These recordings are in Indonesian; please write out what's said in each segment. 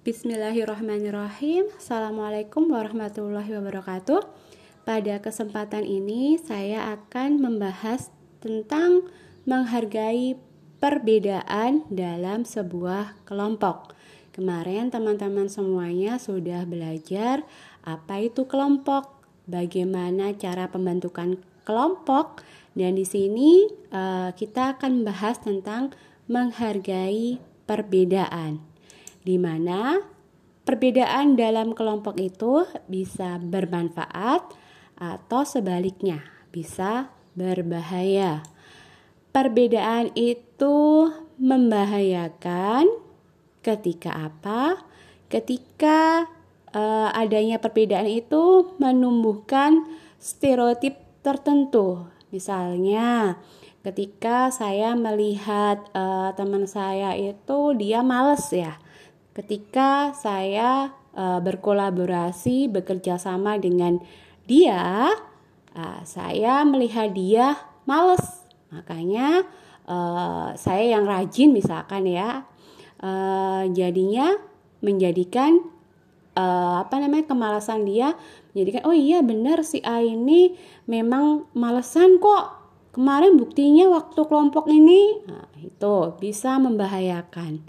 Bismillahirrahmanirrahim. Assalamualaikum warahmatullahi wabarakatuh. Pada kesempatan ini saya akan membahas tentang menghargai perbedaan dalam sebuah kelompok. Kemarin teman-teman semuanya sudah belajar apa itu kelompok, bagaimana cara pembentukan kelompok, dan di sini uh, kita akan membahas tentang menghargai perbedaan, di mana perbedaan dalam kelompok itu bisa bermanfaat atau sebaliknya bisa berbahaya. Perbedaan itu membahayakan ketika apa? Ketika uh, adanya perbedaan itu menumbuhkan stereotip tertentu. Misalnya, ketika saya melihat uh, teman saya itu dia males ya. Ketika saya uh, berkolaborasi bekerja sama dengan dia, uh, saya melihat dia males. Makanya uh, saya yang rajin misalkan ya, uh, jadinya menjadikan uh, apa namanya kemalasan dia menjadikan oh iya benar si A ini memang malesan kok Kemarin buktinya waktu kelompok ini, nah, itu bisa membahayakan.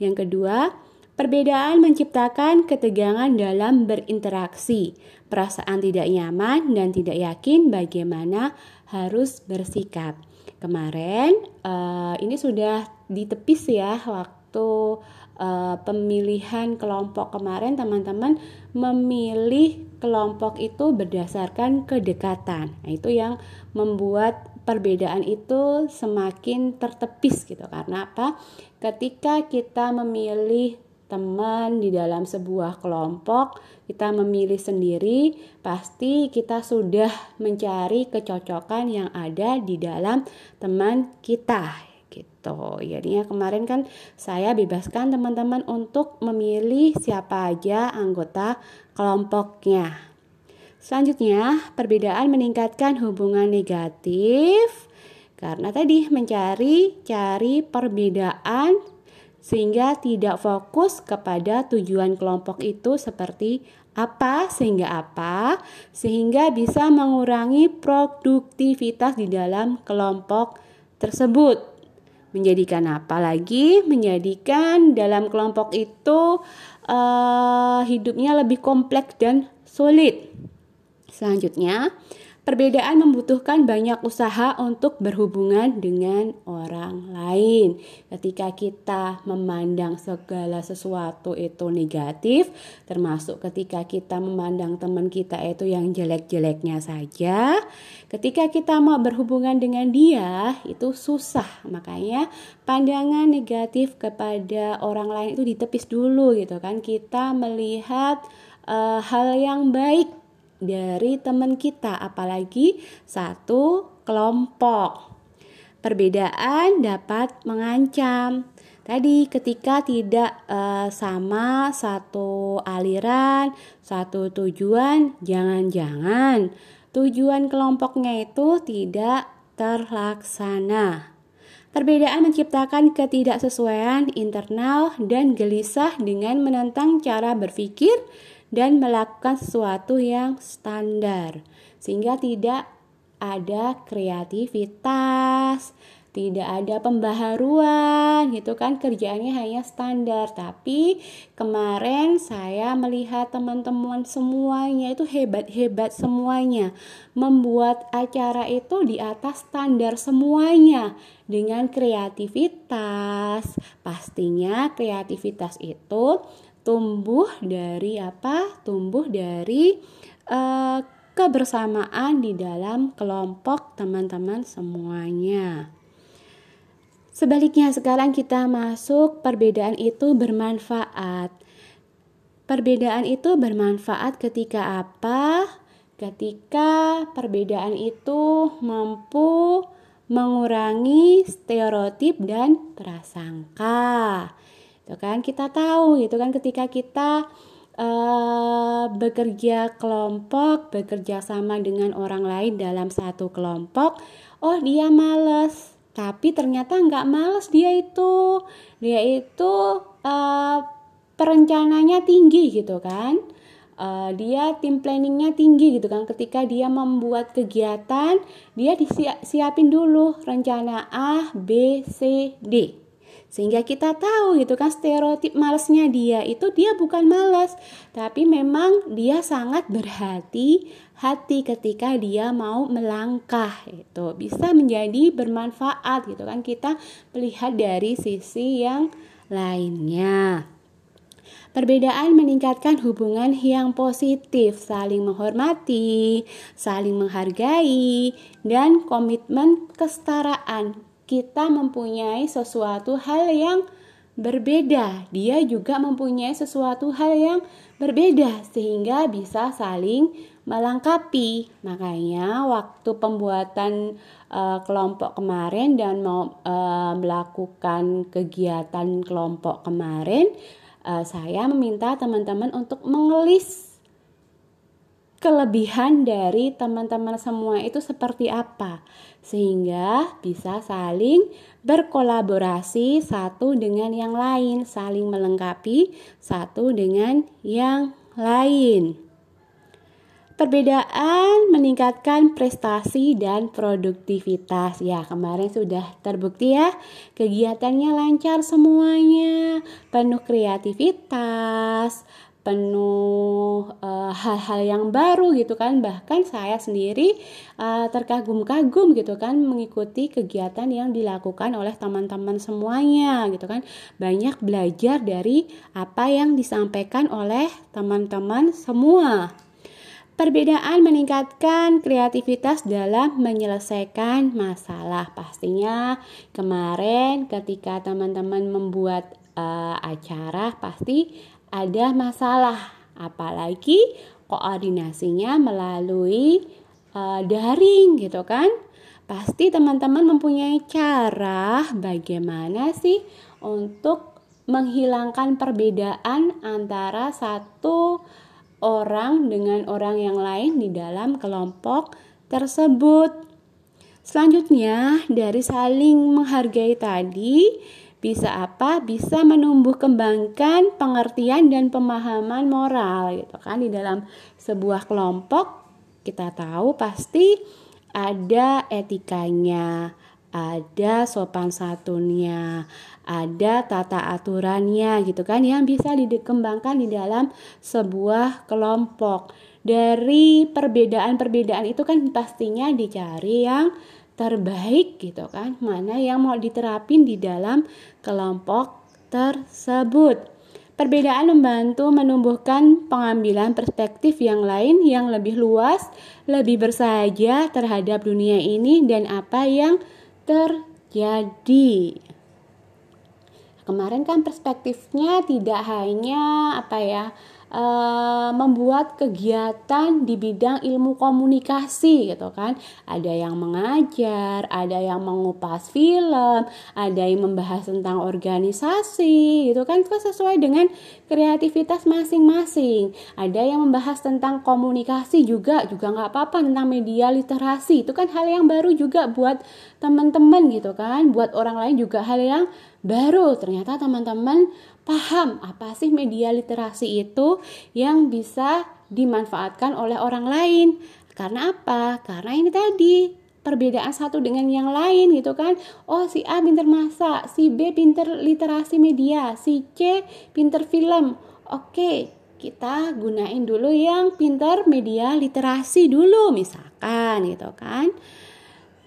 Yang kedua, perbedaan menciptakan ketegangan dalam berinteraksi, perasaan tidak nyaman dan tidak yakin bagaimana harus bersikap. Kemarin uh, ini sudah ditepis ya waktu uh, pemilihan kelompok kemarin teman-teman memilih kelompok itu berdasarkan kedekatan. Nah, itu yang membuat perbedaan itu semakin tertepis gitu karena apa? Ketika kita memilih teman di dalam sebuah kelompok, kita memilih sendiri, pasti kita sudah mencari kecocokan yang ada di dalam teman kita gitu. Jadinya kemarin kan saya bebaskan teman-teman untuk memilih siapa aja anggota kelompoknya. Selanjutnya, perbedaan meningkatkan hubungan negatif karena tadi mencari cari perbedaan sehingga tidak fokus kepada tujuan kelompok itu seperti apa sehingga apa sehingga bisa mengurangi produktivitas di dalam kelompok tersebut. Menjadikan apa lagi? Menjadikan dalam kelompok itu uh, hidupnya lebih kompleks dan sulit. Selanjutnya, Perbedaan membutuhkan banyak usaha untuk berhubungan dengan orang lain. Ketika kita memandang segala sesuatu itu negatif, termasuk ketika kita memandang teman kita itu yang jelek-jeleknya saja, ketika kita mau berhubungan dengan dia itu susah. Makanya pandangan negatif kepada orang lain itu ditepis dulu gitu kan. Kita melihat uh, hal yang baik dari teman kita, apalagi satu kelompok. Perbedaan dapat mengancam. Tadi ketika tidak uh, sama satu aliran, satu tujuan, jangan-jangan tujuan kelompoknya itu tidak terlaksana. Perbedaan menciptakan ketidaksesuaian internal dan gelisah dengan menentang cara berpikir dan melakukan sesuatu yang standar sehingga tidak ada kreativitas, tidak ada pembaharuan gitu kan? Kerjaannya hanya standar. Tapi kemarin saya melihat teman-teman semuanya itu hebat-hebat semuanya membuat acara itu di atas standar semuanya dengan kreativitas. Pastinya kreativitas itu tumbuh dari apa? Tumbuh dari uh, kebersamaan di dalam kelompok teman-teman semuanya. Sebaliknya sekarang kita masuk perbedaan itu bermanfaat. Perbedaan itu bermanfaat ketika apa? Ketika perbedaan itu mampu mengurangi stereotip dan prasangka itu kan? Kita tahu gitu kan ketika kita uh, bekerja kelompok bekerja sama dengan orang lain dalam satu kelompok oh dia males. Tapi ternyata nggak males dia itu. Dia itu uh, per rencananya tinggi gitu kan? Uh, dia tim planningnya tinggi gitu kan? Ketika dia membuat kegiatan dia disiapin dulu rencana A B C D sehingga kita tahu gitu kan stereotip malesnya dia itu dia bukan males tapi memang dia sangat berhati hati ketika dia mau melangkah itu. Bisa menjadi bermanfaat gitu kan kita melihat dari sisi yang lainnya. Perbedaan meningkatkan hubungan yang positif, saling menghormati, saling menghargai, dan komitmen kesetaraan kita mempunyai sesuatu hal yang berbeda. Dia juga mempunyai sesuatu hal yang berbeda sehingga bisa saling melengkapi. Makanya waktu pembuatan uh, kelompok kemarin dan mau uh, melakukan kegiatan kelompok kemarin, uh, saya meminta teman-teman untuk mengelis kelebihan dari teman-teman semua itu seperti apa, sehingga bisa saling berkolaborasi satu dengan yang lain, saling melengkapi satu dengan yang lain. Perbedaan meningkatkan prestasi dan produktivitas. Ya, kemarin sudah terbukti ya, kegiatannya lancar semuanya, penuh kreativitas, penuh eh, hal-hal uh, yang baru gitu kan. Bahkan saya sendiri uh, terkagum-kagum gitu kan mengikuti kegiatan yang dilakukan oleh teman-teman semuanya gitu kan. Banyak belajar dari apa yang disampaikan oleh teman-teman semua. Perbedaan meningkatkan kreativitas dalam menyelesaikan masalah. Pastinya kemarin ketika teman-teman membuat uh, acara pasti ada masalah, apalagi koordinasinya melalui uh, daring gitu kan. Pasti teman-teman mempunyai cara bagaimana sih untuk menghilangkan perbedaan antara satu orang dengan orang yang lain di dalam kelompok tersebut. Selanjutnya, dari saling menghargai tadi, bisa apa? Bisa menumbuh kembangkan pengertian dan pemahaman moral gitu kan di dalam sebuah kelompok kita tahu pasti ada etikanya, ada sopan santunnya, ada tata aturannya gitu kan yang bisa dikembangkan di dalam sebuah kelompok. Dari perbedaan-perbedaan itu kan pastinya dicari yang terbaik gitu kan mana yang mau diterapin di dalam kelompok tersebut Perbedaan membantu menumbuhkan pengambilan perspektif yang lain yang lebih luas, lebih bersahaja terhadap dunia ini dan apa yang terjadi. Kemarin kan perspektifnya tidak hanya apa ya, uh, membuat kegiatan di bidang ilmu komunikasi gitu kan. Ada yang mengajar, ada yang mengupas film, ada yang membahas tentang organisasi gitu kan. Itu sesuai dengan kreativitas masing-masing. Ada yang membahas tentang komunikasi juga, juga nggak apa-apa tentang media literasi. Itu kan hal yang baru juga buat teman-teman gitu kan. Buat orang lain juga hal yang baru. Ternyata teman-teman paham apa sih media literasi itu yang bisa dimanfaatkan oleh orang lain. Karena apa? Karena ini tadi perbedaan satu dengan yang lain gitu kan. Oh, si A pinter masak, si B pinter literasi media, si C pinter film. Oke, kita gunain dulu yang pinter media literasi dulu misalkan gitu kan.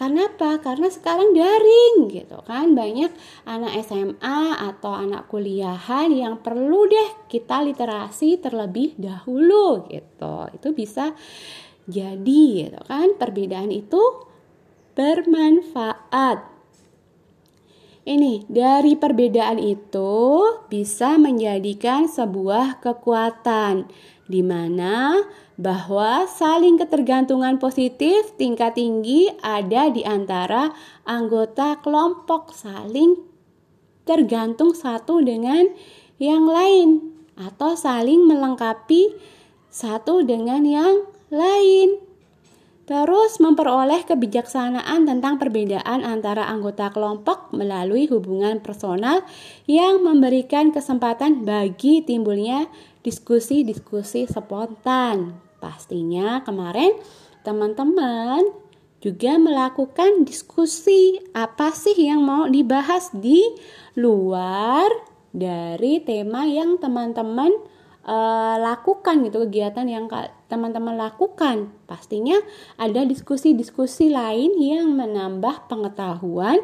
Karena apa? Karena sekarang daring gitu kan. Banyak anak SMA atau anak kuliahan yang perlu deh kita literasi terlebih dahulu gitu. Itu bisa jadi gitu kan. Perbedaan itu bermanfaat. Ini dari perbedaan itu bisa menjadikan sebuah kekuatan di mana bahwa saling ketergantungan positif tingkat tinggi ada di antara anggota kelompok saling tergantung satu dengan yang lain atau saling melengkapi satu dengan yang lain. Terus memperoleh kebijaksanaan tentang perbedaan antara anggota kelompok melalui hubungan personal yang memberikan kesempatan bagi timbulnya diskusi-diskusi spontan. Pastinya kemarin teman-teman juga melakukan diskusi apa sih yang mau dibahas di luar dari tema yang teman-teman uh, lakukan gitu kegiatan yang teman-teman lakukan. Pastinya ada diskusi-diskusi lain yang menambah pengetahuan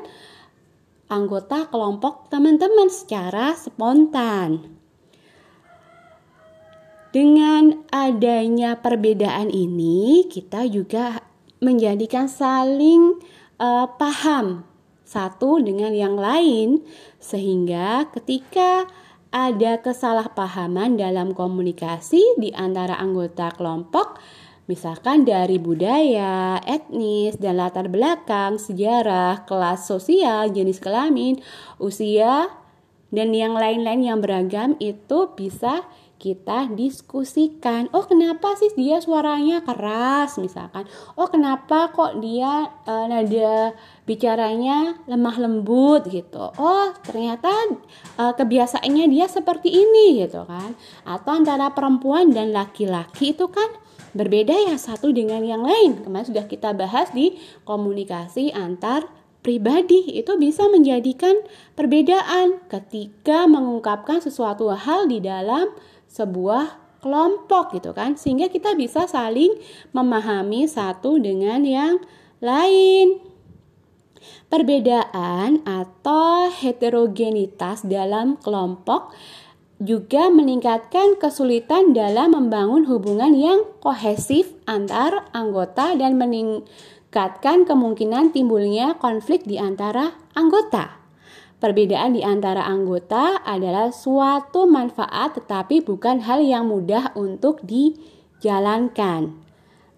anggota kelompok teman-teman secara spontan. Dengan adanya perbedaan ini kita juga menjadikan saling uh, paham satu dengan yang lain. Sehingga ketika ada kesalahpahaman dalam komunikasi di antara anggota kelompok, misalkan dari budaya, etnis, dan latar belakang, sejarah, kelas sosial, jenis kelamin, usia, dan yang lain-lain yang beragam itu bisa kita diskusikan. Oh, kenapa sih dia suaranya keras misalkan? Oh, kenapa kok dia uh, nada bicaranya lemah lembut gitu. Oh, ternyata uh, kebiasaannya dia seperti ini gitu kan. Atau antara perempuan dan laki-laki itu kan berbeda ya satu dengan yang lain. Kemarin sudah kita bahas di komunikasi antar pribadi itu bisa menjadikan perbedaan ketika mengungkapkan sesuatu hal di dalam sebuah kelompok gitu kan sehingga kita bisa saling memahami satu dengan yang lain. Perbedaan atau heterogenitas dalam kelompok juga meningkatkan kesulitan dalam membangun hubungan yang kohesif antar anggota dan meningkatkan kemungkinan timbulnya konflik di antara anggota. Perbedaan di antara anggota adalah suatu manfaat tetapi bukan hal yang mudah untuk dijalankan.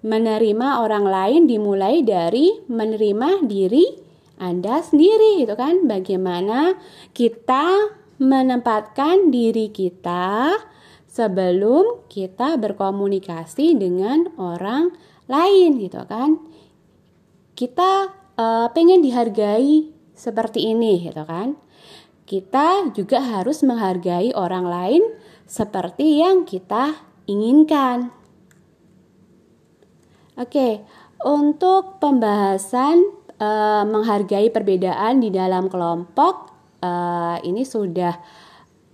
Menerima orang lain dimulai dari menerima diri Anda sendiri itu kan bagaimana kita menempatkan diri kita sebelum kita berkomunikasi dengan orang lain gitu kan. Kita uh, pengen dihargai seperti ini gitu kan. Kita juga harus menghargai orang lain seperti yang kita inginkan. Oke, untuk pembahasan e, menghargai perbedaan di dalam kelompok e, ini sudah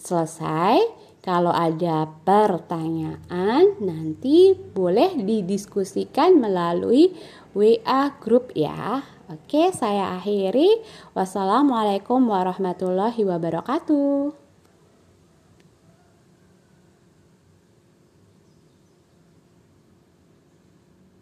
selesai. Kalau ada pertanyaan, nanti boleh didiskusikan melalui WA grup ya. Oke, saya akhiri. Wassalamualaikum warahmatullahi wabarakatuh.